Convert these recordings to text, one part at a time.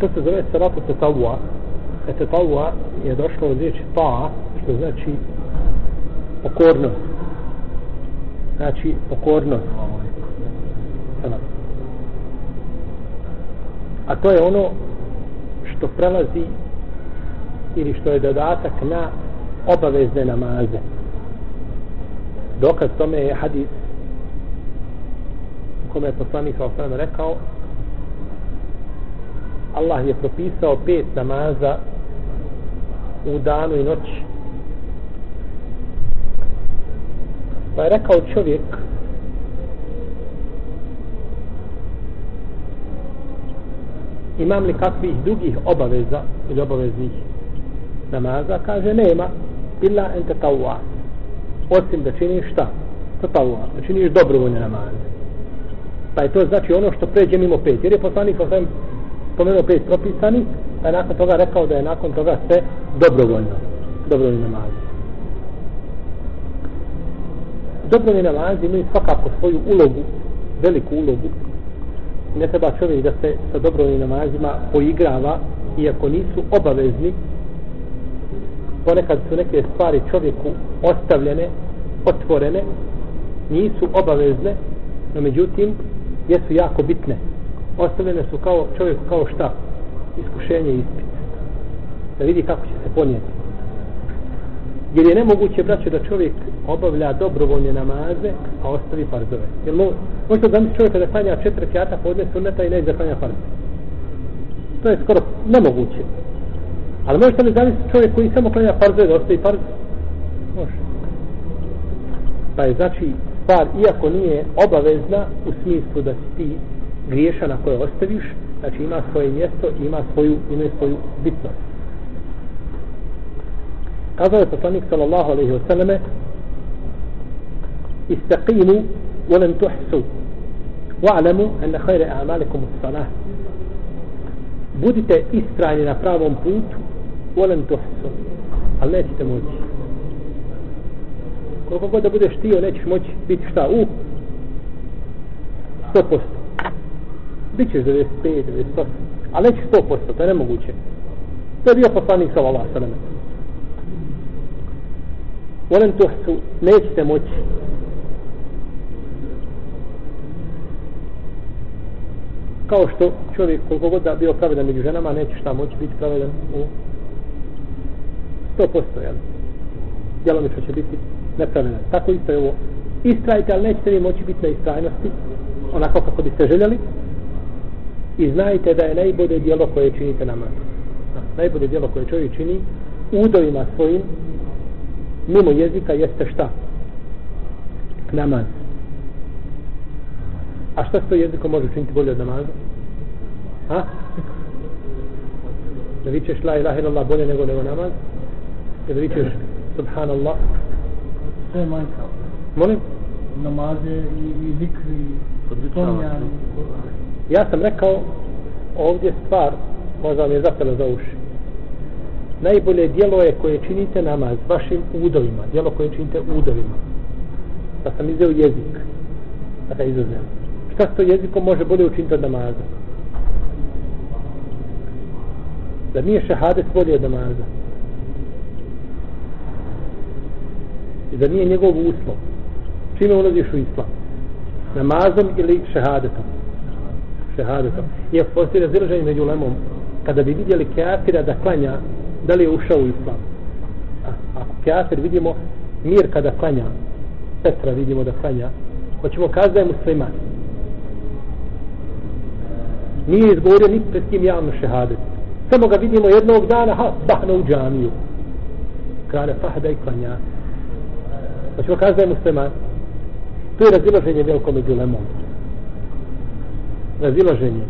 to se zove salatu tetavua. E tetavua je došlo od riječi ta, što znači pokornost. Znači pokornost. Salat. A to je ono što prelazi ili što je dodatak na obavezne namaze. Dokaz tome je hadis kome je poslanik sa osvrame rekao Allah je propisao pet namaza u danu i noći. Pa je rekao čovjek imam li kakvih drugih obaveza ili obaveznih namaza, kaže nema illa ente tawwa osim da činiš šta? Tawwa, da činiš dobrovoljne namaze. Pa je to znači ono što pređe mimo pet. Jer je poslanik sa spomenuo pet propisani, pa je nakon toga rekao da je nakon toga sve dobrovoljno. Dobrovoljni namazi. Dobrovoljni namazi imaju svakako svoju ulogu, veliku ulogu. Ne treba čovjek da se sa dobrovoljnim namazima poigrava, iako nisu obavezni, ponekad su neke stvari čovjeku ostavljene, otvorene, nisu obavezne, no međutim, jesu jako bitne. Ostavljene su kao čovjeku kao šta? Iskušenje i ispit. Da vidi kako će se ponijeti. Jer je nemoguće, braće, da čovjek obavlja dobrovoljne namaze, a ostavi farzove. Jer mo, možete zamisliti čovjeka da klanja četiri kjata podne sunneta i ne da klanja farze. To je skoro nemoguće. Ali možete li zamisliti čovjek koji samo klanja farzove da ostavi farze? Može. Pa je znači stvar, iako nije obavezna u smislu da si ti griješan ako je ostaviš, znači ima svoje mjesto i ima svoju, ima svoju bitnost. Kazao je poslanik sallallahu alaihi wa sallame istaqimu ولن تحسوا واعلموا ان خير اعمالكم الصلاه budite istrajni na pravom putu volen tuhsu ali nećete moći koliko god da budeš tio nećeš moći biti šta u 100% Bićeš 95, 98 ali nećeš 100% to je nemoguće. To je bio poslanik sa Allah sveme. sallam volen su, nećete moći. Kao što čovjek koliko god da bio pravedan među ženama neće šta moći biti pravedan u 100% jel? djelomično će biti nepravedan. Tako isto je ovo. Istrajte ali nećete vi moći biti na istrajnosti onako kako biste željeli i znajte da je najbolje dijelo koje činite namaz najbolje dijelo koje čovjek čini udovima svojim mimo jezika jeste šta namaz A šta s to jezikom može učiniti bolje od namaza? Ha? Da vićeš la ilaha illallah bolje nego nego namaz? I da vićeš subhanallah? Sve manjka. Molim? Namaze i, i zikri, spominjani. Ja sam rekao ovdje stvar, možda vam je zapela za uši. Najbolje dijelo je koje činite namaz vašim udovima. Dijelo koje činite udovima. Da sam izveo jezik. Da ga izuzem šta s to jezikom može bolje učiniti od namaza? Da nije šehadet bolje od namaza? I da nije njegov uslov? Čime ulaziš u islam? Namazom ili šehadetom? Šehadetom. Iako postoji razilaženje među lemom, kada bi vidjeli kafira da klanja, da li je ušao u islam? A, ako kafir vidimo mir kada klanja, Petra vidimo da klanja, hoćemo kazati da je musliman nije izgovorio ni pred kim javno šehadet. Samo ga vidimo jednog dana, ha, bahna u džamiju. Kada fahda i klanja. Hoćemo kazati da je musliman. To je razilaženje veliko među lemom. Razilaženje.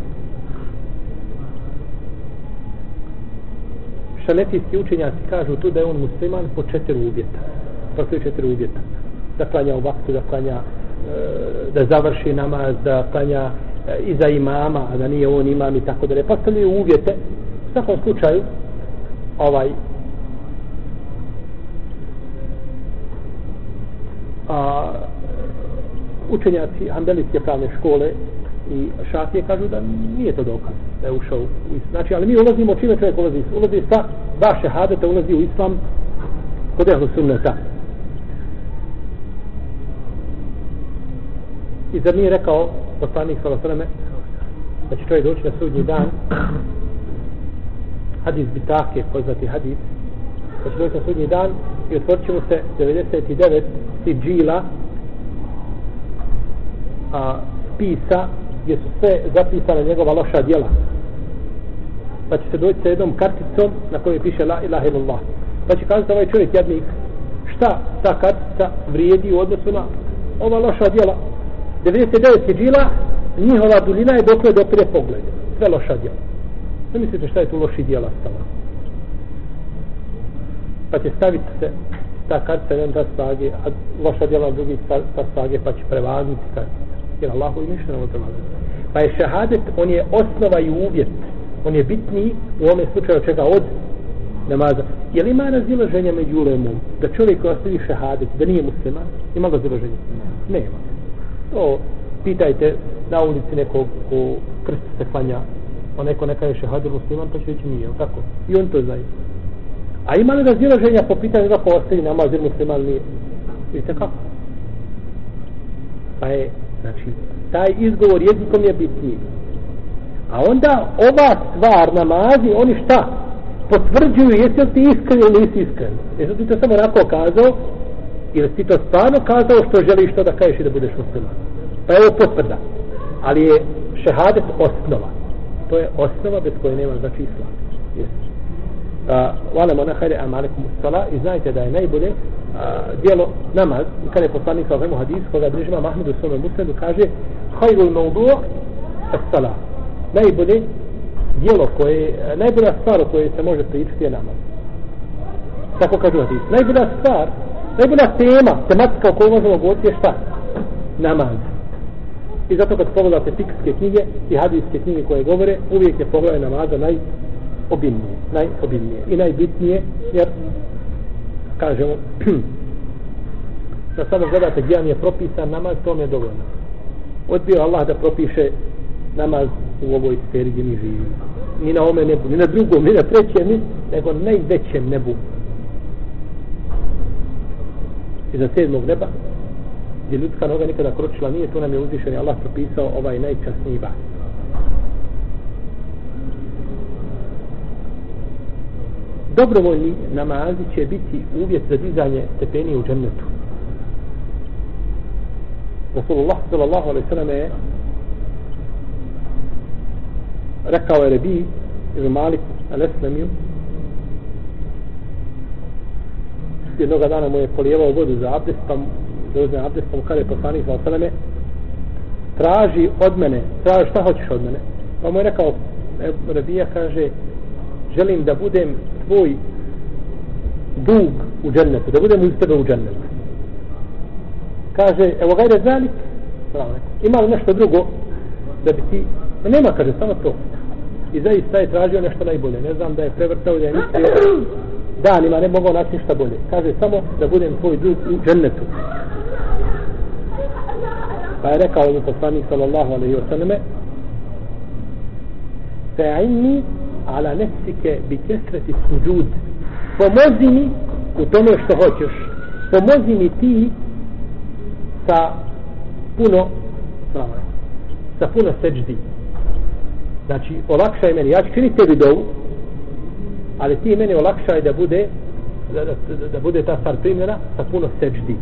Šanetijski učenjaci kažu tu da je on musliman po četiri uvjeta. Pa Postoji četiri uvjeta. Da klanja u vaktu, da klanja e, da završi namaz, da klanja e, iza imama, a da nije on imam i tako da ne postavljaju pa uvjete, u svakom slučaju, ovaj, a, učenjaci Ambelijske pravne škole I šafije kažu da nije to dokaz da je ušao u islam. Znači, ali mi ulazimo, čime čovjek ulazi? Ulazi sa dva šehadeta, ulazi u islam kod ehlu sunneta. I zar nije rekao poslanik sa sveme da će čovjek doći na sudnji dan hadis bitake, poznati hadis da će doći na sudnji dan i otvorit ćemo se 99 siđila a, spisa gdje su sve zapisane njegova loša djela. Pa će se doći sa jednom karticom na kojoj piše la ilaha illallah. Pa će kazati ovaj čovjek jadnik šta ta kartica vrijedi u odnosu na ova loša djela? 99 sigila, njihova duljina je dokle dopire pogled. Sve loša djela. Ne mislite šta je tu loši djela stala pa će staviti se ta kartica jedan ta snage a loša djela drugi ta, ta snage pa će prevagnuti kartica jer Allahu i što ne pa je šehadet on je osnova i uvjet. On je bitniji u ovome slučaju čega? Od namaza. Je li ima razilaženja među ulemom? Da čovjek koji ostavi šehadet da nije musliman ima razilaženja nema. To pitajte na ulici nekog ko krst se klanja pa neko neka je šehadet musliman pa će reći nije tako? I on to znaju a ima li razilaženja po pitanju da ko ostavi namaz jer musliman nije? Vidite kako pa je znači taj izgovor jezikom je bitniji. A onda ova stvar namazi oni šta? Potvrđuju jesi li ti iskren ili nisi iskren. Jesi ti to samo onako kazao ili ti to stvarno kazao što želiš to da kažeš i da budeš musliman? Pa je ovo potvrda. Ali je šehadet osnova. To je osnova bez koje nema znači islam. Jesi. Walamo na hajde amalekum sala i znajte da je najbolje djelo namaz i kada je poslanik sa ovemu hadis koga bližima Mahmedu svome muslimu kaže hajrul maudu sala najbolje djelo koje najbolja stvar o kojoj se može pričati je namaz. Tako kaže hadis. Najbolja stvar najbolja tema tematika o kojoj možemo govoriti je šta? Namaz. I zato kad pogledate fikske knjige i hadijske knjige koje govore uvijek je pogledaj namaza naj obimnije, najobimnije i najbitnije, jer kažemo da samo gledate gdje vam je propisan namaz, to mi je dovoljno. Odbio Allah da propiše namaz u ovoj sferi gdje mi živimo. Ni na ome nebu, ni na drugom, ni na trećem, ni, nego na najvećem nebu. I za sedmog neba, gdje ljudska noga nikada kročila nije, to nam je uzvišen i Allah propisao ovaj najčasniji bas. Dobrovoljni namazi će biti uvjet za dizanje stepeni u džennetu. Rasulullah sallallahu alaihi sallam je rekao je Rebi ibn Malik al-Eslamiju jednoga dana mu je polijevao vodu za abdest pa da uzme abdest pa mu kada je poslanik sallallahu alaihi traži od mene traži šta hoćeš od mene pa mu je rekao Rebija kaže želim da budem tvoj dug u džennetu, da budemo iz tebe u džennetu. Kaže, evo gajde zalik, ima li nešto drugo da bi ti, no nema, kaže, samo to. I zaista je tražio nešto najbolje. Ne znam da je prevrtao da je mislio danima ne mogao naći ništa bolje. Kaže, samo da budem tvoj dug u džennetu. Pa je rekao mu poslanik sallallahu alaihi wa sallame, fa'inni ala nefsike bi kesreti suđud pomozi mi u tome što hoćeš. Pomozi mi ti sa puno sa puno seđdi. Znači olakšaj meni. Ja ću činiti tebi dovu ali ti meni olakšaj da bude da, da, da, da bude ta stvar primjena sa puno seđdi.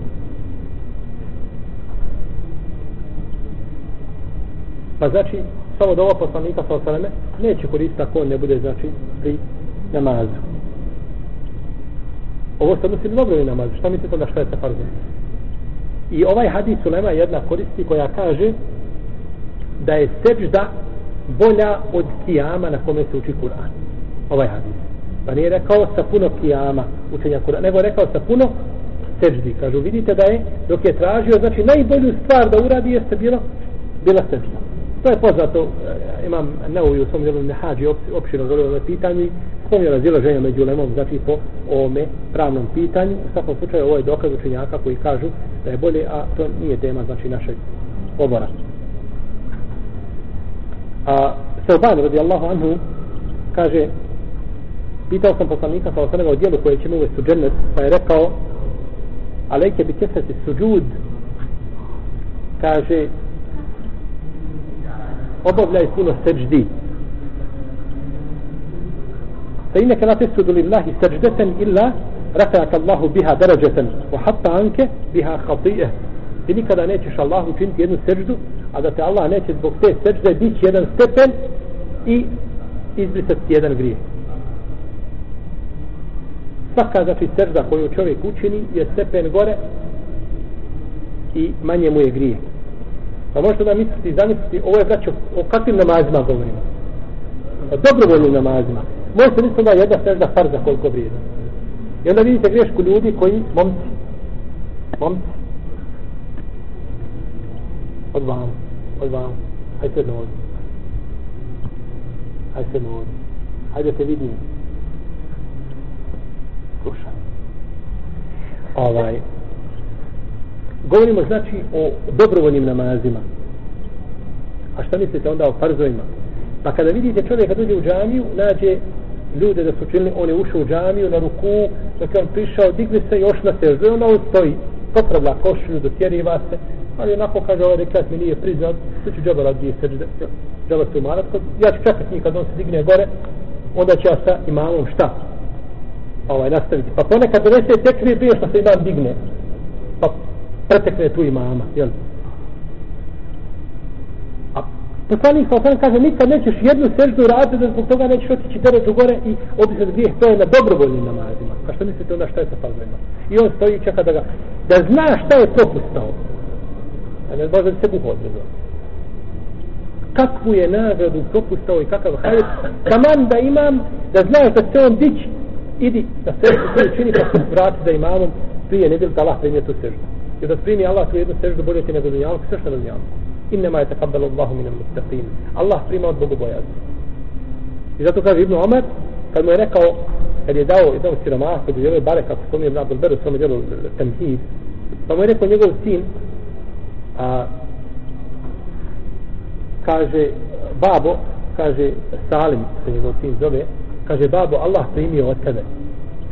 Pa znači samo da ova poslanika sa osaleme neće koristiti ako on ne bude znači pri namazu. Ovo se odnosi na dobrovi namaz. Šta mislite da šta je sa farzom? I ovaj hadis ulema jedna koristi koja kaže da je sežda bolja od kijama na kome se uči Kur'an. Ovaj hadis. Pa nije rekao sa puno kijama učenja Kur'an nego je rekao sa puno seždi kažu vidite da je dok je tražio znači najbolju stvar da uradi jeste bilo bila sežda To je poznato, e, imam Neuvi u svom djelu Nehađi opširno govorio o pitanju i spomnio razilaženja među lemom, znači po ome pravnom pitanju. U svakom slučaju ovo je dokaz učenjaka koji kažu da je bolje, a to nije tema znači našeg obora. A Sauban radijallahu anhu kaže pitao sam poslanika sa osanega o dijelu koje će mu uvesti u džennet pa je rekao alejke bi kefati suđud kaže obavljaj puno seđdi. Fe inaka la tesudu lillahi seđdeten illa rafa'ak Allahu biha darađeten wa hatta anke biha khatije. Ti nikada nećeš Allahu činiti jednu seđdu a da te Allah neće zbog te seđde dići jedan stepen i izbrisati jedan grijeh. Svaka znači sežda koju čovjek učini je stepen gore i manje mu je grijeh. Pa možete da misliti i zamisliti, ovo je braćo, o kakvim namazima govorimo? O dobrovoljnim namazima. Možete misliti da jedna sežda farza koliko vrijedi. I onda vidite grešku ljudi koji, momci, momci, od vam, od vam, hajde se ovdje. Hajde se ovdje. Hajde te vidim Slušaj. Ovaj, govorimo znači o dobrovoljnim namazima. A šta mislite onda o farzovima? Pa kada vidite čovjeka dođe u džamiju, nađe ljude da su učinili, on je ušao u džamiju na ruku, dok je on prišao, digli se još na seždu, onda on stoji, popravlja košulju, dotjeriva se, ali onako kaže ovaj rekat mi nije priznat, tu ću džaba radi sežde, džaba se umarat, ja ću čekati njih kad on se digne gore, onda će ja sa imamom šta? ovaj, nastaviti. Pa ponekad donese tekvir prije što se imam digne. Pa pretekne tu imama. Jel? A poslanik sa osam kaže nikad nećeš jednu seždu raditi da zbog toga nećeš otići deretu gore i odisati grijeh. To je na dobrovoljnim namazima. Pa što mislite onda šta je sa fazlima? I on stoji i čeka da ga da zna šta je propustao. A ne može da se buho odrezao. Kakvu je nagradu propustao i kakav hajde. taman da imam, da znaš da se on dići idi na seždu koju čini pa se vrati za imamom prije ne bi da Allah primije tu seždu. Jer da primi Allah tu jednu seždu bolje ti nego dunjalku, sve što na dunjalku. Innema je takabbal Allahu minam mustaqim. Allah prima od Bogu bojazni. I zato kaže Ibn Omar, kad mu je rekao, kad je dao jednom siromahu, kad je djeluje bare, kako spominje Ibn Abdul Beru, svome djelu eh, Temhid, pa mu je rekao njegov sin, a, kaže, babo, kaže, Salim, se njegov sin zove, kaže babo Allah primio od tebe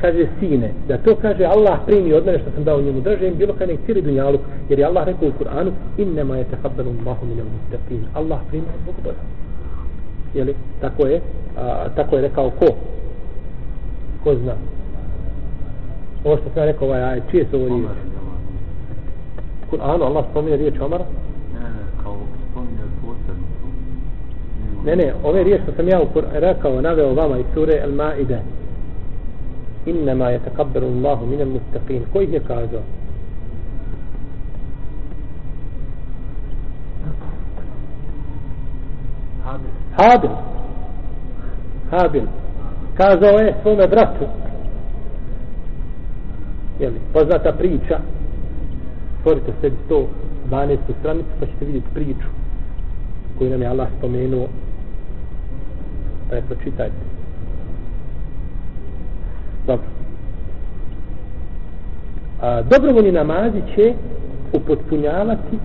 kaže sine da to kaže Allah primio od mene što sam dao njemu držem bilo kad nek cijeli dunjaluk jer je Allah rekao u Kur'anu innema je tehadbenu Allahu minel mustaqim Allah primio od Bogu boja jeli tako je a, tako je rekao ko? Ko zna? Ovo što sam rekao ovaj aj čije su ovo riječi? Kur'anu Allah spominje riječ Omara? Ne, ne, ove riječi što sam ja rekao, naveo vama iz sure Al-Ma'ide. Innama je takabberu Allahu minam mustaqin. Ko ih je kazao? Habil. Habil. Kazao je svome bratu. Jeli, poznata priča. Stvorite sebi 112. stranicu pa ćete vidjeti priču koju nam je Allah spomenuo pa je pročitajte. Dobro. A, dobrovoljni namazi će upotpunjavati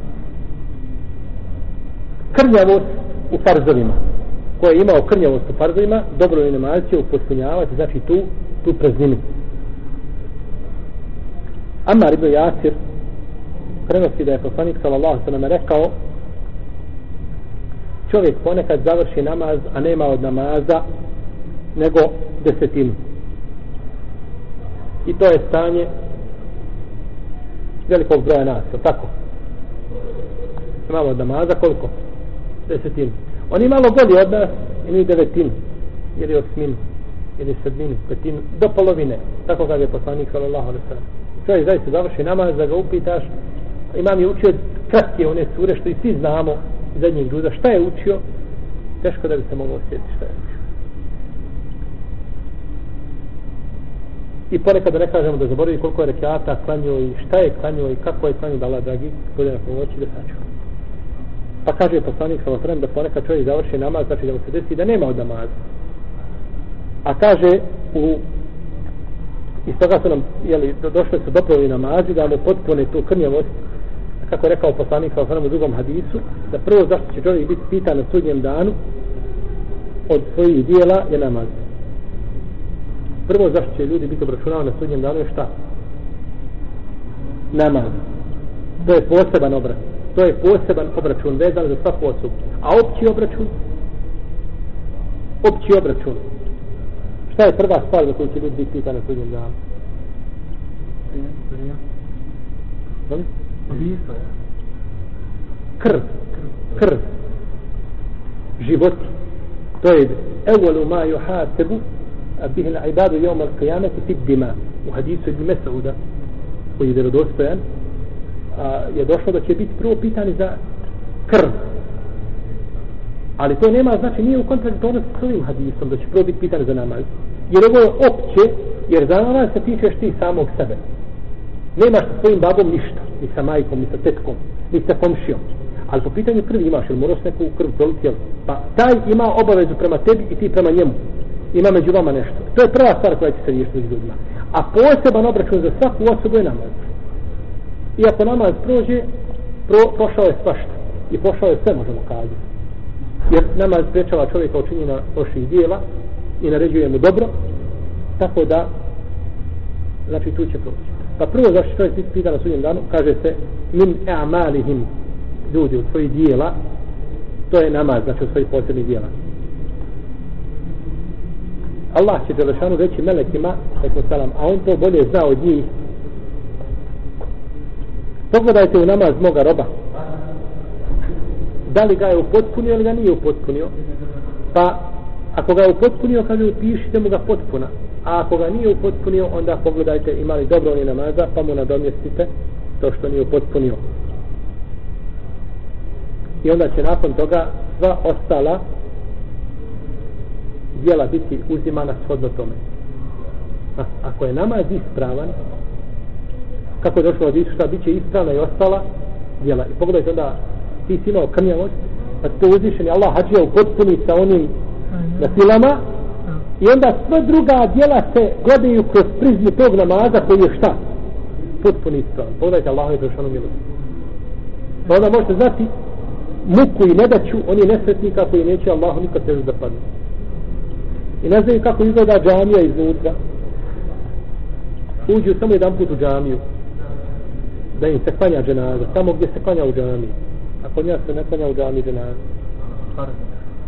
krnjavost u farzovima. Ko je imao krnjavost u farzovima, dobrovoljni namazi će upotpunjavati, znači tu, tu prazninu. Amar ibn Jasir prenosi da je poslanik sallallahu sallam rekao čovjek ponekad završi namaz, a nema od namaza nego desetinu. I to je stanje velikog broja nas, je tako? Imamo od namaza koliko? Desetinu. Oni malo bolji od nas, imaju devetinu, ili osminu, ili sedminu, petinu, do polovine. Tako kada je poslanik, sallallahu alaihi sallam. Čovjek zaista završi namaz, da ga upitaš, imam je učio kratke one sure, što i svi znamo, zadnjeg džuza, šta je učio, teško da bi se moglo osjetiti šta je učio. I ponekad da ne kažemo da zaboravi koliko je rekiata klanio i šta je klanio i kako je klanio dala dragi, bude na pomoći da sačuva. Pa kaže poslanik sa osrem da ponekad čovjek završi namaz, znači da mu se desi da nema od namaza. A kaže u iz toga su nam jeli, došle su dopovi namazi da mu potpune tu krnjavost kako je rekao poslanik sa u drugom hadisu, da prvo zašto će čovjek biti pitan na sudnjem danu, od svojih dijela je namaz. Prvo zašto će ljudi biti obračunavani na sudnjem danu je šta? Namaz. To je poseban obračun. To je poseban obračun vezan za svaku osobu. A opći obračun? Opći obračun. Šta je prva stvar za koju će ljudi biti pitani na sudnjem danu? Krv. Krv. Životi. To je evvelu ma juhasebu به العباد ibadu القيامة al-qiyameti fit dima. U hadisu ibn Mesauda koji je vjerodostojan a, je došlo da će biti prvo pitani za krv. Ali to nema, znači nije u kontradiktornosti s ovim hadisom da će prvo biti pitanje za namaz. Jer ovo je opće, jer za namaz se tičeš ti samog sebe. Nemaš sa svojim babom ništa, ni sa majkom, ni sa tetkom, ni sa komšijom. Ali po pitanju krvi imaš, jer moraš neku krv doliti jel? Pa taj ima obavezu prema tebi i ti prema njemu. Ima među vama nešto. To je prva stvar koja će se riješiti među ljudima. A poseban obračun za svaku osobu je namaz. I ako namaz prođe, pro, prošao je svašta. I prošao je sve, možemo kazati. Jer namaz sprečava čovjeka učinjena loših dijela i naređuje mu dobro, tako da, znači tu će proći. Pa prvo zašto čovjek pita na sudnjem danu, kaže se min e'amalihim ljudi od svojih dijela, to je namaz, znači od svojih posebnih dijela. Allah će Đelešanu reći melekima, salam, a on to bolje zna od njih. Pogledajte u namaz moga roba. Da li ga je upotpunio ili ga nije upotpunio? Pa, ako ga je upotpunio, kaže, upišite mu ga potpuna. A ako ga nije upotpunio, onda pogledajte imali dobro oni namaza, pa mu nadomjestite to što nije upotpunio. I onda će nakon toga sva ostala dijela biti uzimana shodno tome. A, ako je namaz ispravan, kako je došlo od Isusa, bit će ispravna i ostala dijela. I pogledajte onda, ti si imao krnjavost, pa to uzvišen je Allah hađija u potpuni sa onim na silama, i onda sva druga dijela se gledaju kroz prizmu tog namaza koji je šta? Potpuni ispravan. Pogledajte Allah je došao milost. Pa onda možete znati muku i nedaću, oni nesretnika koji neće Allahu nikad težu da padne i ne znaju kako izgleda džamija iznutra uđu samo jedan put u džamiju da im se klanja dženaza tamo gdje se klanja u džamiji a kod nja se ne klanja u džamiji dženaza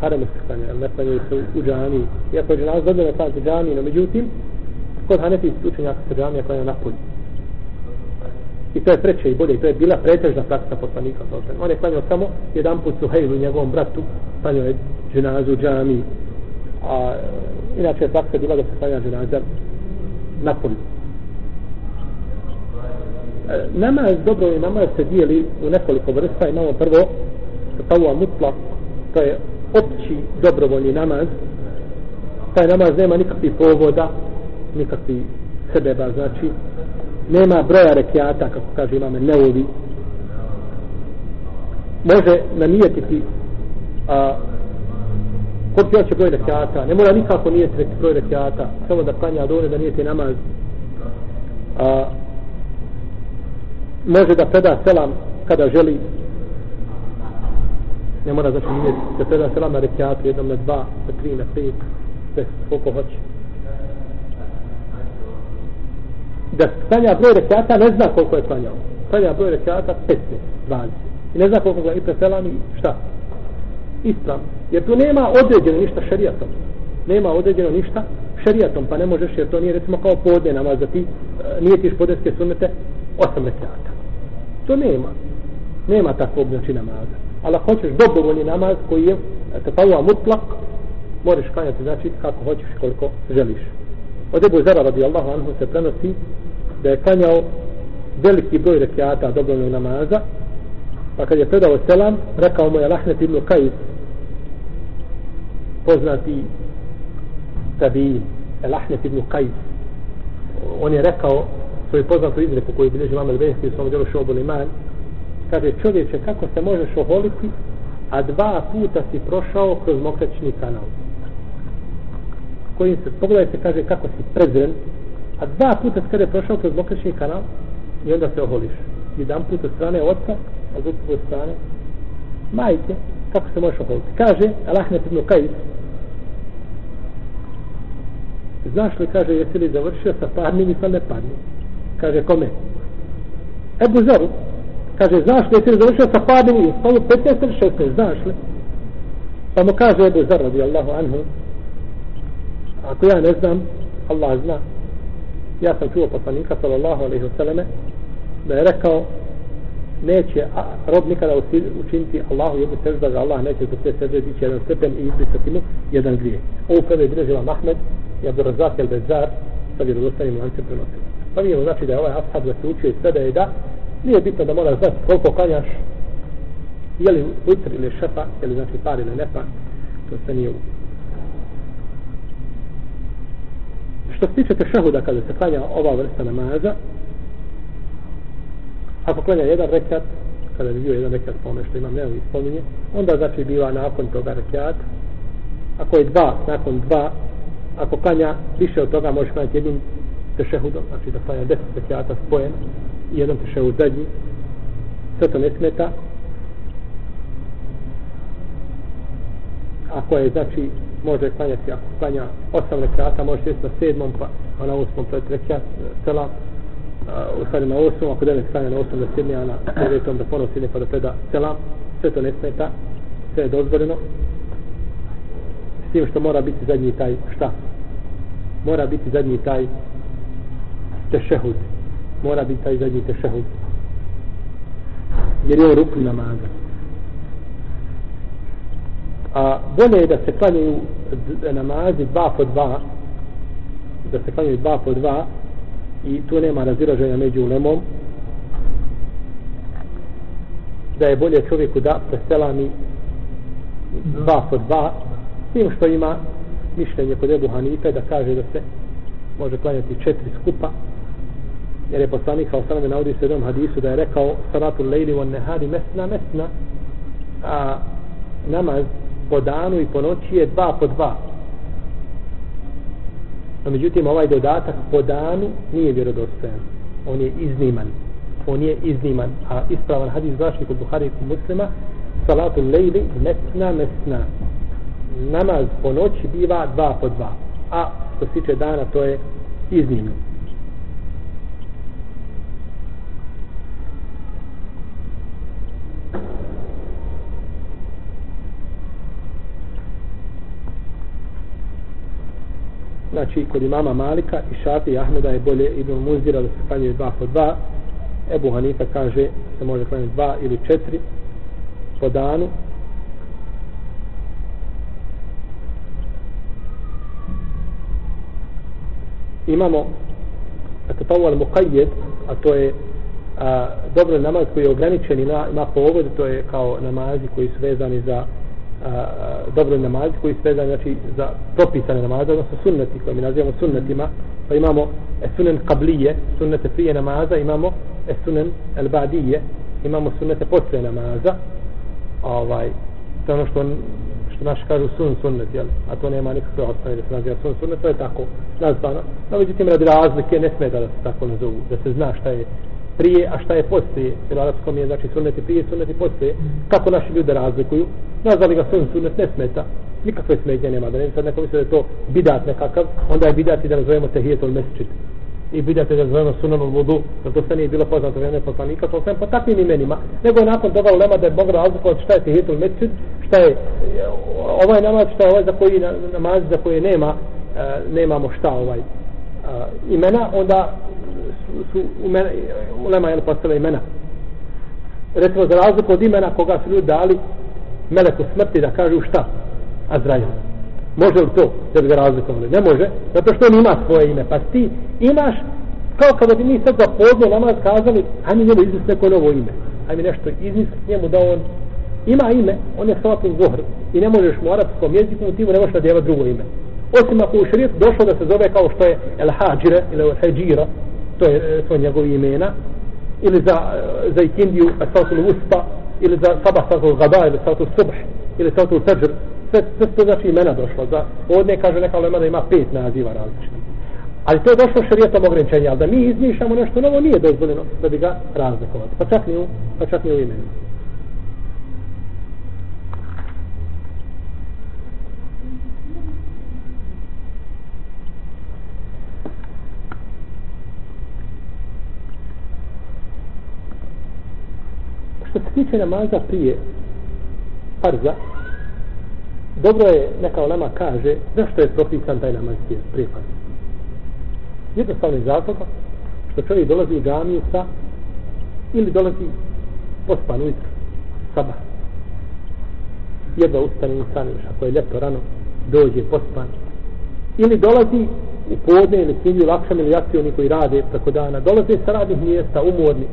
harame se klanja ali ne klanjaju se u džamiji iako je dženaza dobro ne klanja u džamiji no međutim kod hanefi učenjaka se džamija klanja napolj. I to je preče i bolje. To je bila pretežna praksa poslanika. On je klanjao samo jedan put Suhejlu, njegovom bratu, klanjao je dženazu u džamiji a inače je praksa bila da se klanja dženaza na polju. E, namaz, dobro je namaz se dijeli u nekoliko vrsta. Imamo prvo tavua mutlak, to je opći dobrovoljni namaz. Taj namaz nema nikakvih povoda, nikakvih sebeba, znači nema broja rekiata, kako kaže imame Neovi. Može namijetiti a, Ko će broj rekiata, ne mora nikako nije treti broj rekiata, samo da klanja dole da nije namaz. A, može da preda selam kada želi, ne mora znači nije da preda selam na rekiatu, jednom na dva, na tri, na pet, sve koliko hoće. Da klanja broj rekiata ne zna koliko je klanjao. Klanja broj rekiata 15, 20. I ne zna koliko ga i preselam i šta? Ispravno. Jer tu nema određeno ništa šerijatom. Nema određeno ništa šerijatom, pa ne možeš, jer to nije recimo kao podne namaz, da ti e, nije tiš podeske sunnete osam rekiata. To nema. Nema takvog znači namaza. Ali ako hoćeš dobrovoljni namaz koji je tataua mutlak, možeš klanjati znači kako hoćeš koliko želiš. Od Ebu Zara radijallahu anhu se prenosi da je klanjao veliki broj rekiata dobrovoljnog namaza, pa kad je predao selam, rekao mu je Lahnet ibn Kajis, poznati tabi Elahnet ibn Qajs on je rekao svoju poznatu izreku koju bilježi Mamed Behti u svom djelu Šobul Iman kaže čovječe kako se možeš oholiti a dva puta si prošao kroz mokračni kanal? Kojim se pogledajte kaže kako si prezren a dva puta kada je prošao kroz mokračni kanal i onda se oholiš. Jedan put od strane oca a drugi put od strane majke kako se možeš oholiti kaže Elahnet ibn Qajs znaš li, kaže, jesi li završio sa parnim i sa neparnim? Kaže, kome? Ebu Zaru. Kaže, znaš li, jesi li završio sa parnim i spalu 15 ili 16, znaš li? Pa mu kaže Ebu Zar, radijallahu anhu, ako ja ne znam, Allah zna. Ja sam čuo poslanika, sallallahu alaihi wasallam, da je rekao, neće rob nikada učiniti Allahu jednu sežda, da Allah neće za te sežde dići jedan stepen i izbrisati mu jedan grije. Ovo prve bilježila Mahmed i Abdurazak el Bezar sa vjerozostanim lancem prenosila. Pa nije znači da je ovaj ashab da se učio i sve da je da, nije bitno da moraš znati koliko kanjaš, je li utr ili šefa, je li znači par ili nepa, to se nije Što se tiče tešahuda kada se klanja ova vrsta namaza, ako klanja jedan rekat, kada bi bio jedan rekat po ono što imam neovi spominje, onda znači biva nakon toga rekat, ako je dva, nakon dva, ako klanja više od toga, može klanjati jednim tešehudom, znači da klanja deset rekata spojen i jedan tešehud zadnji, sve to ne smeta, ako je znači može klanjati ako klanja osam rekata, može sjeti na sedmom pa, pa na osmom to je treća e, u stvari na osmom ako devet stane na osmom da sjedne a na devetom da ponovo sjedne pa da preda selam, sve to ne smeta sve je dozvoljeno. S tim što mora biti zadnji taj šta? Mora biti zadnji taj tešehud. Mora biti taj zadnji tešehud. Jer je on rukn namaza. A bolje je da se klanjaju namazi dva po dva da se klanjaju dva po dva i tu nema razilaženja među ulemom. Da je bolje čovjeku da preselami dva po dva tim što ima mišljenje kod Ebu Hanife da kaže da se može klanjati četiri skupa. Jer je poslanik kao saname navodi se jednom hadisu da je rekao salatu lejli on nehadi mesna mesna. A namaz po danu i po noći je dva po dva. No, međutim, ovaj dodatak po danu nije vjerodostojan. On je izniman. On je izniman. A ispravan hadis glaši kod Buhari i muslima salatu lejli mesna mesna. Namaz po noći biva dva po dva. A što se tiče dana, to je iznimno. Znači kod imama Malika i Šafi i Ahmeda je bolje Ibn Muzira da se klanjaju dva po dva. Ebu Hanifa kaže se može klanjati dva ili četiri po danu. Imamo dakle, ako to je muqayyed a to je a, dobro namaz koji je ograničen i na, ima povod to je kao namazi koji su vezani za dobro namazi koji se vezani znači za propisane namaze odnosno sunneti koje mi nazivamo sunnetima. Pa imamo sunen kablije sunnete prije namaza imamo sunen el badije imamo sunnete posle namaza. Ovaj to ono što što naši kažu sun sunnet jel? a to nema nikakve osnovne da se naziva sun sunnet to je tako nazvano. No međutim radi razlike ne smeta da se tako nazovu da se zna šta je prije, a šta je poslije. Jer u arapskom je, znači, sunneti prije, sunneti poslije. Kako naši ljudi razlikuju? Nazvali ga sun, sunnet ne smeta. Nikakve smetnje nema. Da ne sad neko misle da je to bidat nekakav, onda je bidat i da nazovemo tehijetul mesčit. I bidat je da nazovemo sunan vudu, da to sve nije bilo poznato vrijeme poslanika, to sve po takvim imenima. Nego je nakon toga ulema da je Bog razlikovati šta je tehijetul mesčit, šta je e, ovaj namaz, šta je ovaj za koji namaz za koji nema, e, nemamo šta ovaj e, imena, onda su imena, ulema je postala imena. Recimo za razliku od imena koga su ljudi dali meleku smrti da kažu šta? Azrail. Može li to da bi ga razlikovali? Ne može, zato što on ima svoje ime. Pa ti imaš, kao kada bi mi sad za podne namaz kazali, a mi njemu izmisli neko novo ime. Ajme mi nešto izmisli njemu da on ima ime, on je salatul zohr. I ne možeš mu arapskom jeziku, ti mu ne možeš nadjevati drugo ime. Osim ako u šarijetu došlo da se zove kao što je El Hađire ili El Hađira, to je e, to njegovi imena ili za e, za ikindiju asatul uspa ili za sabah satul gada ili satul subh ili satul fajr. Sve, sve to znači imena došlo za ovdje kaže neka lema da ima pet naziva različitih ali to je došlo šarijetom ograničenja ali da mi izmišljamo nešto novo nije dozvoljeno da bi ga razlikovati pa čak ni u, pa čak ni u imenu. Tiče namaza prije farza, dobro je, neka olema kaže, zašto je propisan taj namaz prije farza. Jednostavno iz razloga što čovjek dolazi u džamiju sa ili dolazi pospan ujutro, sabah. Jedva ustane insan još, ako je ljeto rano, dođe pospan. Ili dolazi u podne ili sinju, lakšam ili jaci oni koji rade preko dana, dolaze sa radnih mjesta, umorni.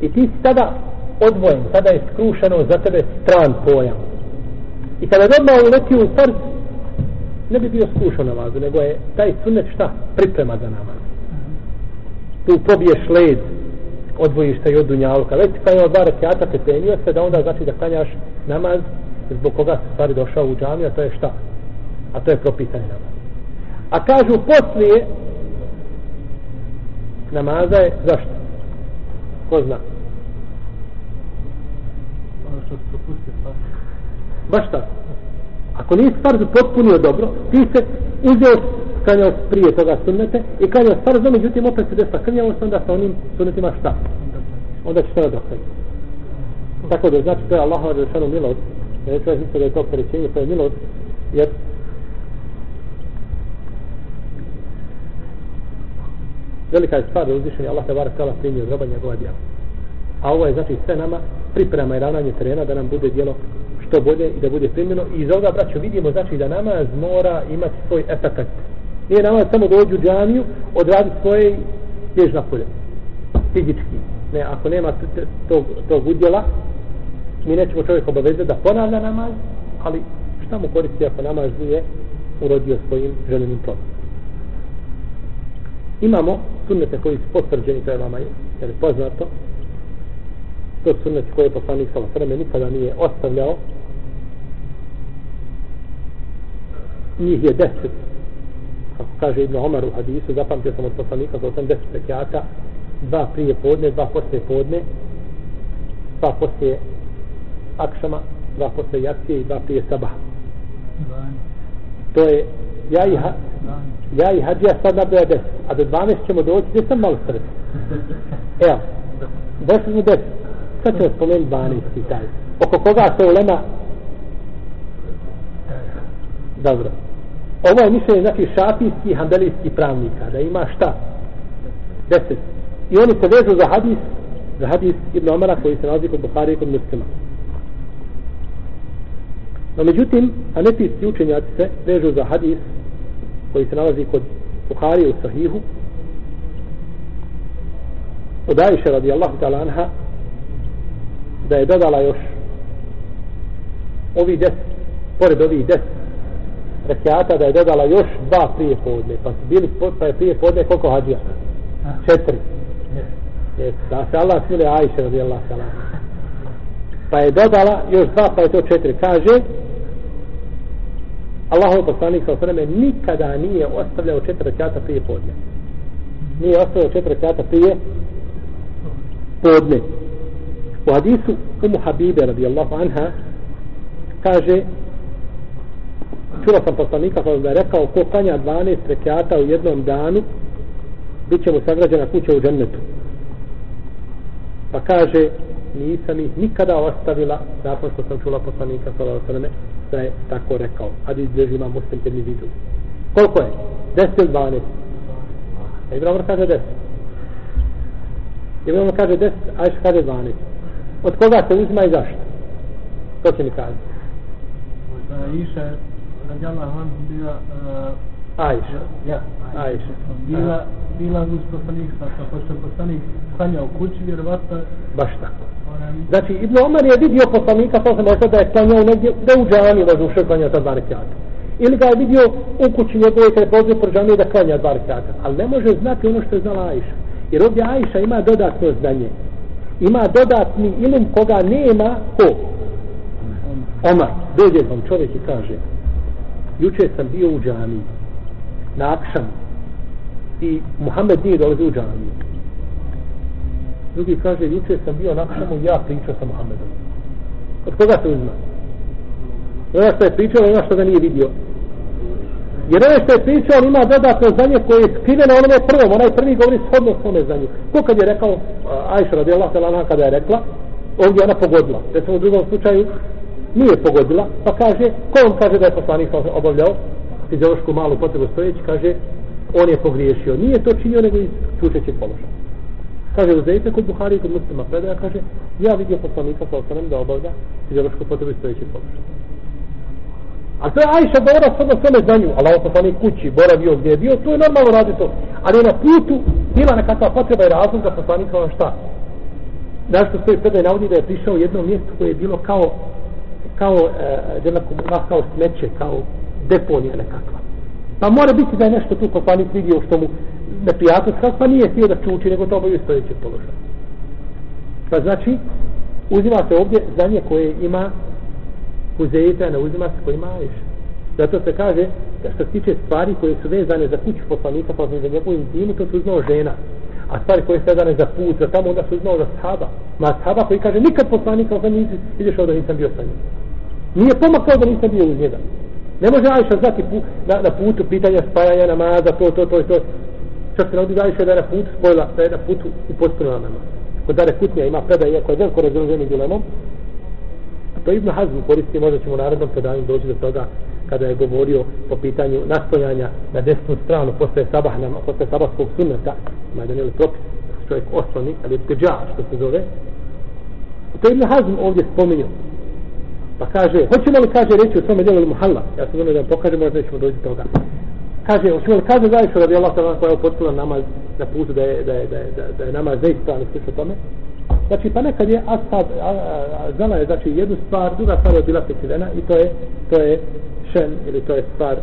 I ti si tada odvojen, tada je skrušeno za tebe stran pojam. I kada odmah uleti u farz, ne bi bio skušao namazu, nego je taj sunnet šta? Priprema za namaz. Tu pobiješ led, odvojiš se i od dunjalka. Već kada pa je dva rekiata tepenio se, da onda znači da klanjaš namaz zbog koga se stvari došao u džamiju, a to je šta? A to je propisani namaz. A kažu poslije namaza je zašto? Ko zna? Ono što se propustio, pa. Baš tako. Ako nisi farzu potpunio dobro, ti se uzeo klanjao prije toga sunnete i klanjao farzom, međutim opet se desila krnjavost, onda sa onim sunnetima šta? Onda će se nadoknati. Tako da znači to je Allahova rešanu milost. Ne čovjek misle da je to opterećenje, to je milost, jer velika je stvar da uzvišeni Allah te bar kala primio od roba njegova djela. A ovo je znači sve nama priprema i ravnanje terena da nam bude djelo što bolje i da bude primljeno. I iz ovoga, braćo, vidimo znači da namaz mora imati svoj efekt. Nije namaz samo dođu u džaniju, odradi svoje i ješ na polje. Fizički. Ne, ako nema tog, tog udjela, mi nećemo čovjek obavezati da ponavlja namaz, ali šta mu koristi ako namaz nije urodio svojim željenim plodom. Imamo sunnete koji su potvrđeni, to je vama jer je poznato, to su sunnete koje je poslanik sa vreme nikada nije ostavljao, njih je deset, kako kaže Ibn Omar u hadisu, zapamtio sam od poslanika za 80 rekiata, dva prije podne, dva poslije podne, dva poslije akšama, dva poslije jacije i dva prije sabaha. To je, ja i, ha, ja i hađija sad nabraja 10, a do 12 ćemo doći, gdje sam malo sredi. Evo, došli smo 10, sad ćemo spomenuti 12 i taj. Oko koga se ulema dobro. Ovo je mišljenje znači šafijski i handelijski pravnika da ima šta? Deset. I oni se vežu za hadis za hadis Ibn Omara koji se nalazi kod Buhari i kod muslima no međutim anetijski učenjaci se vežu za hadis koji se nalazi kod Buhari u Sahihu od Aisha radijallahu ta'ala anha da je dodala još ovi deset pored ovih deset rekiata da je dodala još dva prije podne pa su bili pa je prije podne koliko hađija četiri. Yes. da se Allah smile Ajše radi Allah salam pa je dodala još dva pa je to četiri. Kaže Allahov poslanik sa osvrame nikada nije ostavljao četiri rekata prije podne. Nije ostavljao četiri rekata prije podne. U hadisu Umu Habibe radijallahu anha kaže čuo sam poslanika koji je rekao ko klanja 12 rekata u jednom danu bit će mu sagrađena kuća u džennetu. Pa kaže nisam ih nikada ostavila nakon što sam čula poslanika sallallahu da je tako rekao hadis gdje ima muslim kad mi vidu koliko je? 10 ili 12 a Ibrahim kaže 10 Ibrahim kaže 10 a Ajša kaže 12 od koga se uzima i zašto? to će mi kazi Iša radijallahu anhu bila uh, Ajša. Ja, Ajša. Bila, bila uz poslanik, sa pošto je poslanik klanja u kući, vjerovatno... Baš tako. Znači, Ibn Omar je vidio poslanika, to se možda da je klanjao negdje, da u džami možda u klanja ta dva rekiata. Ili ga je vidio u kući njegove kada je pozio pro džami da klanja dva rekiata. Ali ne može znati ono što je znala Ajša. Jer ovdje Ajša ima dodatno znanje. Ima dodatni ilum koga nema ko? Omar. Dođe vam čovjek i kaže, juče sam bio u džami na akšam i Muhammed nije dolazio u džamiju drugi kaže juče sam bio na akšamu ja pričao sa Muhammedom od koga se uzma ono što je pričao ono što ga nije vidio jer ono što je pričao ima dodatno znanje koje je skriveno onome prvom onaj prvi govori shodno svome znanju ko kad je rekao Ajša radi Allah kada je rekla ovdje ona pogodila. Recimo u drugom slučaju nije pogodila, pa kaže, ko on kaže da je poslanik obavljao fiziološku malu potrebu stojeći, kaže, on je pogriješio. Nije to činio nego iz čučećeg položaja. Kaže, u kod Buhari i kod muslima predaja, kaže, ja vidio poslanika sa osanem da obavlja fiziološku potrebu stojećeg položaja. A to je Ajša govora sada svome za nju, ali ovo poslanik kući, boravio gdje je bio, to je normalno radi to. Ali na putu bila nekakva potreba i razlog da poslanik ono šta? Našto stoji predaj navodi da je prišao u jedno mjesto koje je bilo kao kao, e, e kao smeće, kao deponija nekakva. Pa mora biti da je nešto tu poslanik vidio što mu neprijatno pa nije htio da čuči, nego to obavio stojeće položaj. Pa znači, uzima se ovdje znanje koje ima Huzeyta, ne uzima se koje ima Ajša. Zato se kaže da što se tiče stvari koje su vezane za kuću poslanika, pa za njegovu intimu, to su znao žena. A stvari koje su vezane za put, za tamo, onda su znao za sahaba. Ma sahaba koji kaže, nikad poslanika, onda nisi ideš da nisam bio sa njim. Nije pomakao da nisam bio uz njega. Ne može Ajša znati pu, na, na putu pitanja spajanja namaza, to, to, to, to. Čak se navodi Ajša da je na putu spojila, da je na putu i potpuno namaz. Kod Dare Kutnija ima predaj, iako je veliko razloženi dilemom. To Ibn Hazm koristi, možda ćemo u narodnom predanju doći do toga kada je govorio po pitanju nastojanja na desnu stranu posle sabah nama, posle sabahskog sunneta, ima jedan ili propis, čovjek osloni, ali je tkeđa, što se zove. To Ibn Hazm ovdje spominio. Pa kaže, hoćemo li kaže reći o svome djelu ili muhalla? Ja sam ono da vam pokažem, možda nećemo doći toga. Kaže, hoćemo li kaže zaista radi Allah sada koja je upotpila namaz na putu da je, da je, da je, da je, da je namaz neispravan i slično tome? Znači, pa nekad je ashab, a, a, a, znala je, znači, jednu stvar, druga stvar je bila prekrivena i to je, to je šen, ili to je stvar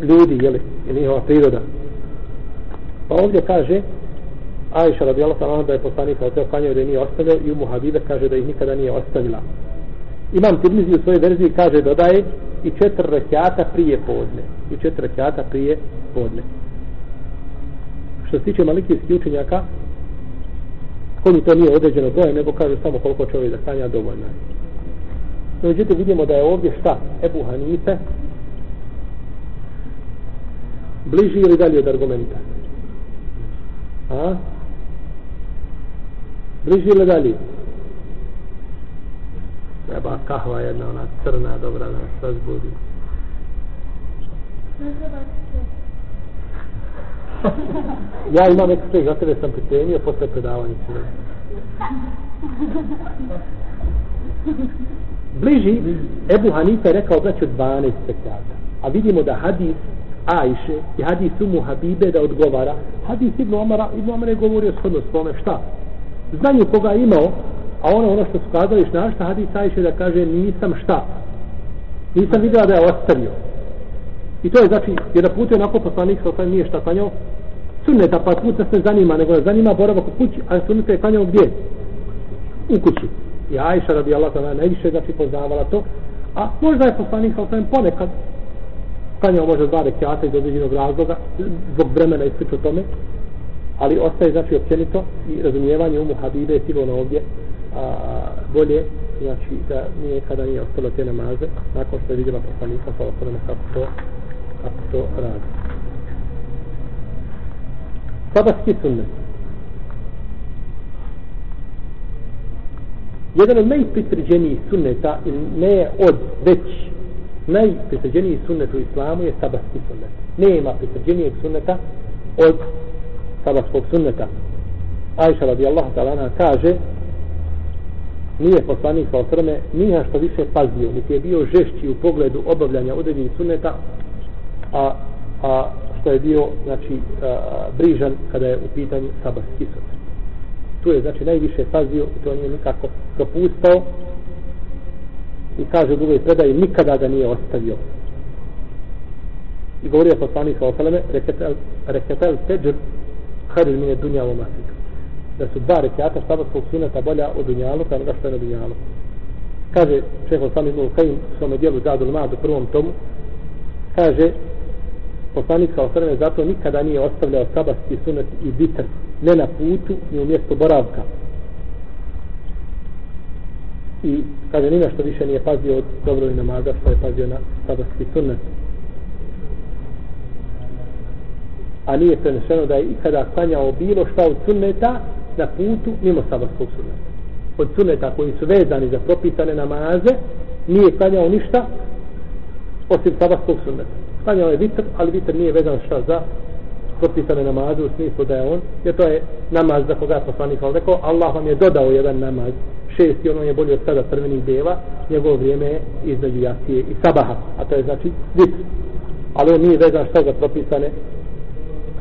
ljudi, jeli, ili njihova priroda. Pa ovdje kaže, Aisha radijallahu ta'ala da je poslanik od teo klanjao da je nije ostavio i Umu Habibe kaže da ih nikada nije ostavila. Imam Tirmizi u svojoj verziji kaže dodaje i četiri rekiata prije podne. I četiri rekiata prije podne. Što se tiče malikijskih učenjaka, kod to nije određeno broje, nego kaže samo koliko čovjek da klanja dovoljno. No, međutim, vidimo da je ovdje šta? Ebu Hanife bliži ili dalje od argumenta? A? Bliži ili dalje? Treba kahva jedna, ona crna, dobra, nas razbudi. ja imam ekspres, za tebe sam pripremio posle predavanja. Bliži, Ebu Hanife je rekao braću 12 spektakla. A vidimo da hadis Ajše i hadis Umu Habibe da odgovara. Hadis Ibn Omara, Ibn Omar je govorio shodno svome. Šta? Znanje koga je imao, a ono ono što su kazali šta, šta hadis Ajše da kaže nisam šta. Nisam vidio da je ostavio. I to je znači, jedan put je onako poslanik pa sa osam pa nije šta klanjao. Sunneta, pa put se ne zanima, nego zanima boravak u kući, a sunneta je klanjao gdje? U kući. I Ajša radi Allah ta'ala najviše znači poznavala to. A možda je poslanik sa osam ponekad klanjao možda dva rekiata iz određenog razloga, zbog vremena i slično tome, ali ostaje znači općenito i razumijevanje umu Habibe je sigurno ovdje a, bolje, znači da nije kada nije ostalo te namaze, nakon što je vidjela poslanika sa osadama kako to, kako to radi. Sabatski sunnet. Jedan od najpritvrđenijih sunneta, ne od već najpritvrđeniji sunnet u islamu je sabatski sunnet. Nema pritvrđenijeg sunneta od sabatskog sunneta. Ajša radijallahu ta'ala kaže nije poslanik sa osrme nija što više pazio, niti je bio žešći u pogledu obavljanja određenih sunneta, a, a što je bio znači, a, brižan kada je u pitanju sabarski sunnet. Tu je znači najviše pazio i to nije nikako propustao i kaže u drugoj predaji nikada ga nije ostavio i govorio poslanik sa osrme, reketel teđer hadir mine dunja u masik da su dva rekiata štabatskog suneta bolja od dunjalu kao što je na dunjalu kaže šeho sami ibn Kajim u svome dijelu Zadul Mad u prvom tomu kaže poslanik kao osaleme zato nikada nije ostavljao sabatski sunet i bitr, ne na putu ni u mjestu boravka i kaže ni što više nije pazio od dobro i namaza što je pazio na sabatski sunet. a nije prenešeno da je ikada klanjao bilo šta od sunneta na putu mimo sabatskog sunneta od sunneta koji su vezani za propisane namaze, nije klanjao ništa osim sabatskog sunneta. Klanjao je vitr, ali vitr nije vezan šta za propisane namaze u smislu da je on, jer to je namaz za koga je poslanik ali rekao, Allah vam je dodao jedan namaz, šest i ono je bolje od sada crvenih deva, njegovo vrijeme je između jasije i sabaha, a to je znači vitr. Ali on nije vezan šta za propisane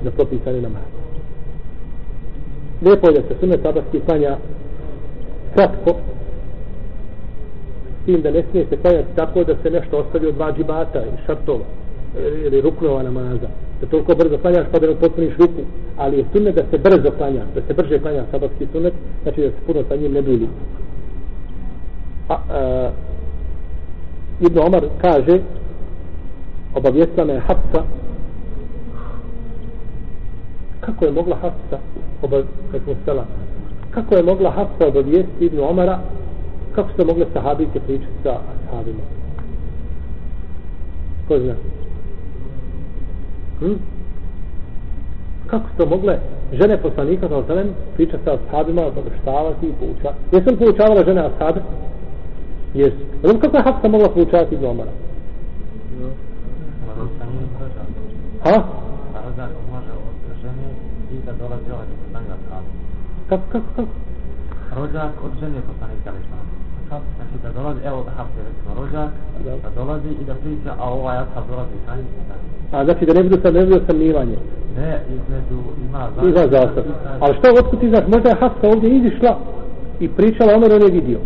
za propisane namaze. Lijepo je da se sunet sabahski klanja kratko, s tim da ne smije se klanjati tako da se nešto ostavi od dva džibata i šartova ili ruknova namaza. Da toliko brzo klanjaš pa da ne potpuniš ruku. Ali je sunet da se brzo klanja da se brže klanja sabahski sunet znači da se puno sa njim ne dulji a, a Ibn Omar kaže obavijestila me Hafsa kako je mogla Hafsa obavijestila kako je mogla Hafsa obavijestiti Ibn Omara? Kako su mogle sahabike pričati sa sahabima ko zna? Hm? kako su mogle žene poslanika sa osalem pričati sa sahabima obaveštavati i poučavati? Jesu li poučavala žene ashabe? Jesu. Znam kako je Hafsa mogla poučavati Ibn Omara? Ha? Kako, kako, kako? Rođak od žene poslanika ali Znači da dolazi, evo da hapse recimo rođak, da dolazi i da priča, a ovaj ashab dolazi sa njim. A znači da ne budu sad, ne budu samnivanje. Ne, između ima zastav. Ima zastav. Ali što, otkud ti znaš, možda je Hafsa ovdje izišla i pričala ono on je vidio.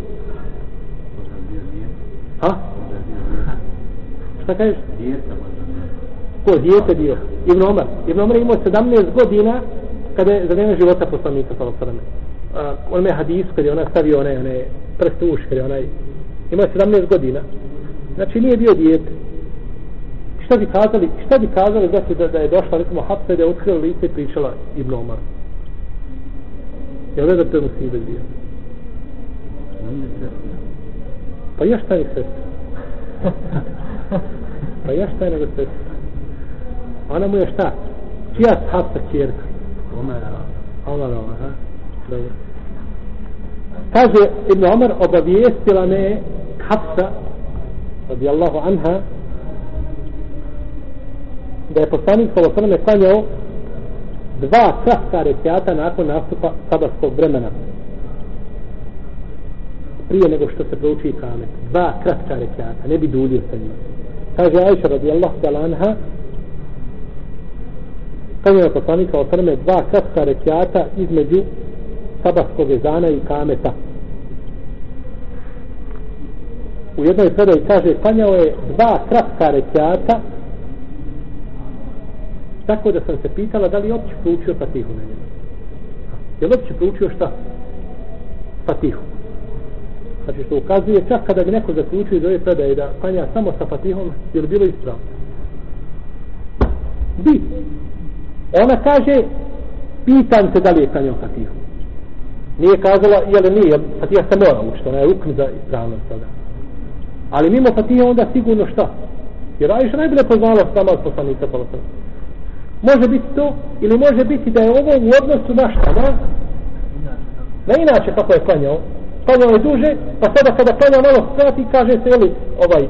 Ha? Šta kažeš? Dijete možda. Ko, dijete bio? Ibn Omar. Ibn Omar imao 17 godina kada je za vreme života poslanika, sallallahu alejhi ve sellem. On me hadis kad je ona stavio one, one prst u uškre, onaj, ima 17 godina, znači nije bio dijete. Šta bi kazali, šta bi kazali, znači da, da je došla, recimo, hapsa da je otkrila lice i pričala Ibn Omar. Je li da to je musibet bio? Pa ja šta je sestra? pa ja šta je nego sestra? Ona mu je šta? Čija hapsa čjerka? Omer, Omer, aha. Dobro. Kaže Ibn Omer, obavijestila me Hafsa radijallahu anha da je poslanik sa osrme klanjao dva kratka rekiata nakon nastupa sabarskog vremena. Prije nego što se prouči kamet. Dva kratka rekiata ne bi dulio sa njima kaže Ajša radijallahu anha klanjao je poslanik sa dva kratka rekiata između sabahskog ezana i kameta. U jednoj predaji kaže, klanjao je dva kratka rekiata, tako da sam se pitala da li je opće proučio Fatihu na njemu. Je li opće proučio šta? Fatihu. Znači što ukazuje čak kada bi neko zaključio iz ove predaje da klanja samo sa Fatihom, je li bilo ispravno? Bi. Ona kaže, pitan se da li je klanjao Fatihu. Nije kazala, jel li nije, Fatiha se mora učiti, ona je rukn za ispravnost toga. Ali mimo Fatiha onda sigurno šta? Jer Aisha najbolje poznala sama od poslanika pa Može biti to, ili može biti da je ovo u odnosu na šta, na? Na inače kako je klanjao. Klanjao je duže, pa sada kada klanja malo skrati, kaže se, jeli, ovaj,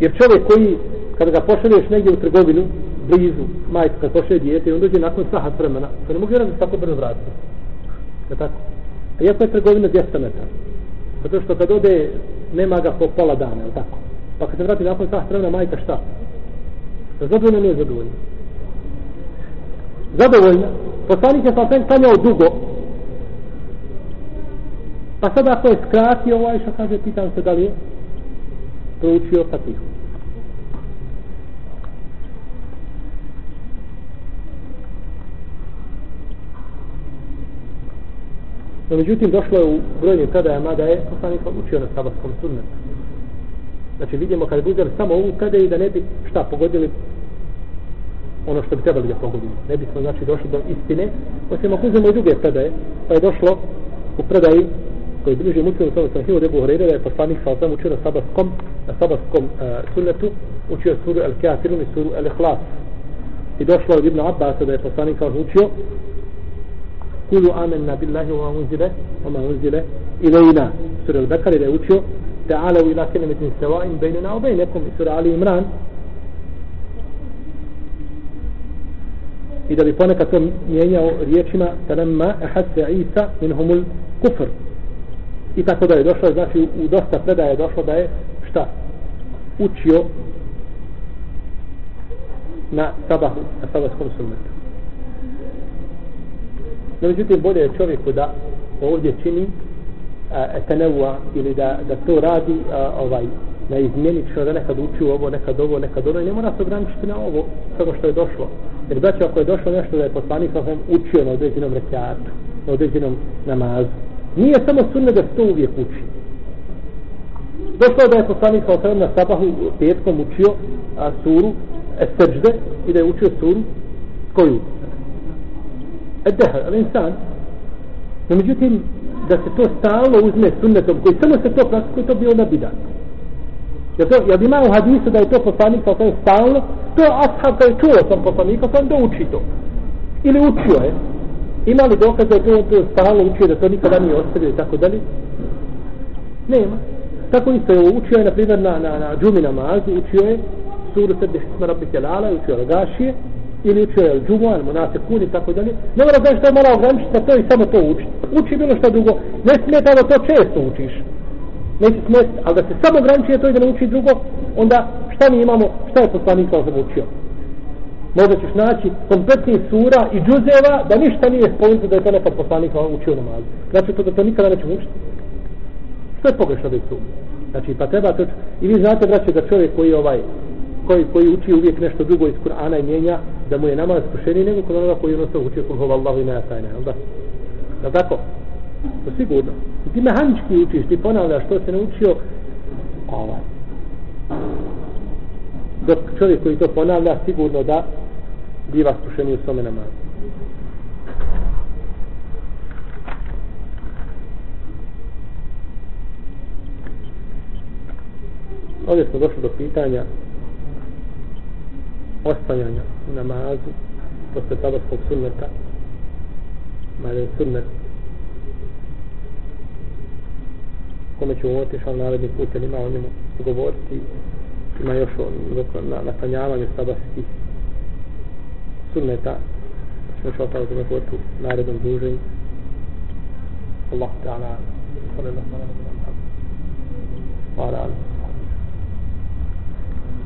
jer čovjek koji, kada ga pošalješ negdje u trgovinu, blizu, majka, kad pošle dijete, on dođe nakon sahat vremena, to ne mogu jedan tako brzo vratiti. Je tako? Iako je trgovina 200 metara. Zato što kad ode, nema ga po pola dana, je tako? Pa kad se vrati nakon sahat vremena, majka šta? Zadovoljna nije zadovoljna. Zadovoljna. Poslanik je sa sve klanjao dugo. Pa sada ako je skratio ovaj što kaže, pitan se da li je proučio Fatihu. No, međutim, došlo je u brojnim predajama da je poslanik učio na sabatskom sunnetu. Znači, vidimo kada bi uzeli samo ovu predaju da ne bi šta pogodili ono što bi trebali da pogodimo. Ne bi smo, znači, došli do istine. Osim ako uzmemo i druge predaje, pa je došlo u predaji koji bliži muslimu sa sam hilu debu da je poslanik sa osam učio na sabatskom, na sabatskom uh, sunnetu, učio suru El Kafirun i suru El Ikhlas. I došlo od Ibn Abbas da je poslanik sa učio kulu amanna billahi wa unzile wa ma unzile ilajna sura al-Bakara da je učio ta'ala ila kelimetin sawa'in bejnuna u bejnekum i sura Ali Imran i da bi ponekad to mijenjao riječima talemma ahadse Isa minhumul kufr i tako da je došlo znači u dosta predaje je došlo da je šta učio na sabahu na sabahskom sunnetu no međutim bolje je čovjeku da ovdje čini tenevua ili da, da to radi a, ovaj na izmjenično da nekad uči ovo, nekad ovo, nekad ono i ne mora se ograničiti na ovo samo što je došlo jer znači ako je došlo nešto da je poslanik sa učio na određenom rekiatu na određenom namazu nije samo sunne da se to uvijek uči došlo je da je poslanik sa na sabahu petkom učio a, suru Esteđde i da je učio suru koju? E, dehr, ali insan no međutim da se to stalno uzme sunnetom koji samo se to praktikuje, to bi onda bidat. Jer, to, jer ima u hadisu da je to poslanik sa osam stalno, to je ashab kada je čuo sam poslanika, pa sam da uči to. Ili učio je. Ima li dokaz da je to, to stalno učio, da to nikada nije ostavio i tako dalje? Nema. Tako isto je učio je, na primjer, na, na, na džumi namazu, učio je suru srdi šisma rabbi kelala, učio je gašije, ili učio je džumu, al kuni, tako dalje. Ne mora da što je mora ograničiti, pa to i samo to uči. Uči bilo što drugo. Ne smeta da to često učiš. Neće smeti, ali da se samo ograniči to i da ne uči drugo, onda šta mi imamo, šta je poslanik kao sam učio? Možda ćeš naći kompletni sura i džuzeva da ništa nije spomenuto da je to nekad poslanik učio namaz. Znači to da to nikada neće učiti. Sve pogrešno da je tu? Znači pa treba to... I vi znate, braće, da čovjek koji ovaj koji, koji uči uvijek nešto drugo iz Kur'ana i mijenja, da mu je namaz skušeniji nego kod onoga koji jednostavno učio kul hova Allahu i ne jel da? Jel tako? To sigurno. I ti mehanički učiš, ti ponavljaš što se naučio, ovaj. Dok čovjek koji to ponavlja, sigurno da biva skušeniji u svome namazu. Ovdje smo došli do pitanja ostajanja u namazu posle tabarskog sunneta mada je sunnet kome ćemo otišao naredni put jer ima o njemu govoriti ima još o na, nastanjavanju tabarskih sunneta ćemo što ostalo tome govoriti u narednom druženju. Allah ta'ala sallallahu alaihi wa sallam.